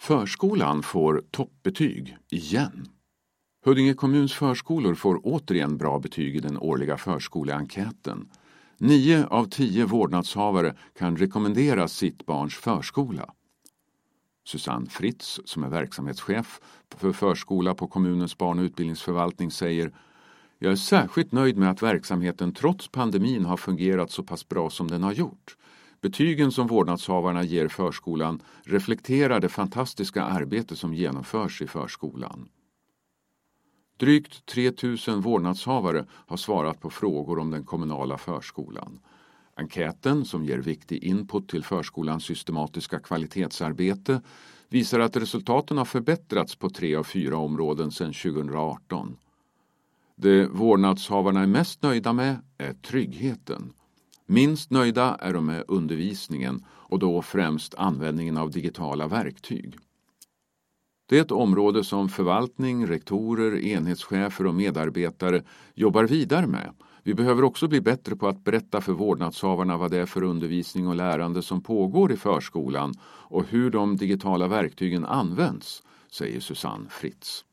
Förskolan får toppbetyg, igen. Huddinge kommuns förskolor får återigen bra betyg i den årliga förskoleenkäten. Nio av tio vårdnadshavare kan rekommendera sitt barns förskola. Susanne Fritz, som är verksamhetschef för förskola på kommunens barn och utbildningsförvaltning, säger Jag är särskilt nöjd med att verksamheten trots pandemin har fungerat så pass bra som den har gjort. Betygen som vårdnadshavarna ger förskolan reflekterar det fantastiska arbete som genomförs i förskolan. Drygt 3 000 vårdnadshavare har svarat på frågor om den kommunala förskolan. Enkäten, som ger viktig input till förskolans systematiska kvalitetsarbete, visar att resultaten har förbättrats på tre av fyra områden sedan 2018. Det vårdnadshavarna är mest nöjda med är tryggheten. Minst nöjda är de med undervisningen och då främst användningen av digitala verktyg. Det är ett område som förvaltning, rektorer, enhetschefer och medarbetare jobbar vidare med. Vi behöver också bli bättre på att berätta för vårdnadshavarna vad det är för undervisning och lärande som pågår i förskolan och hur de digitala verktygen används, säger Susanne Fritz.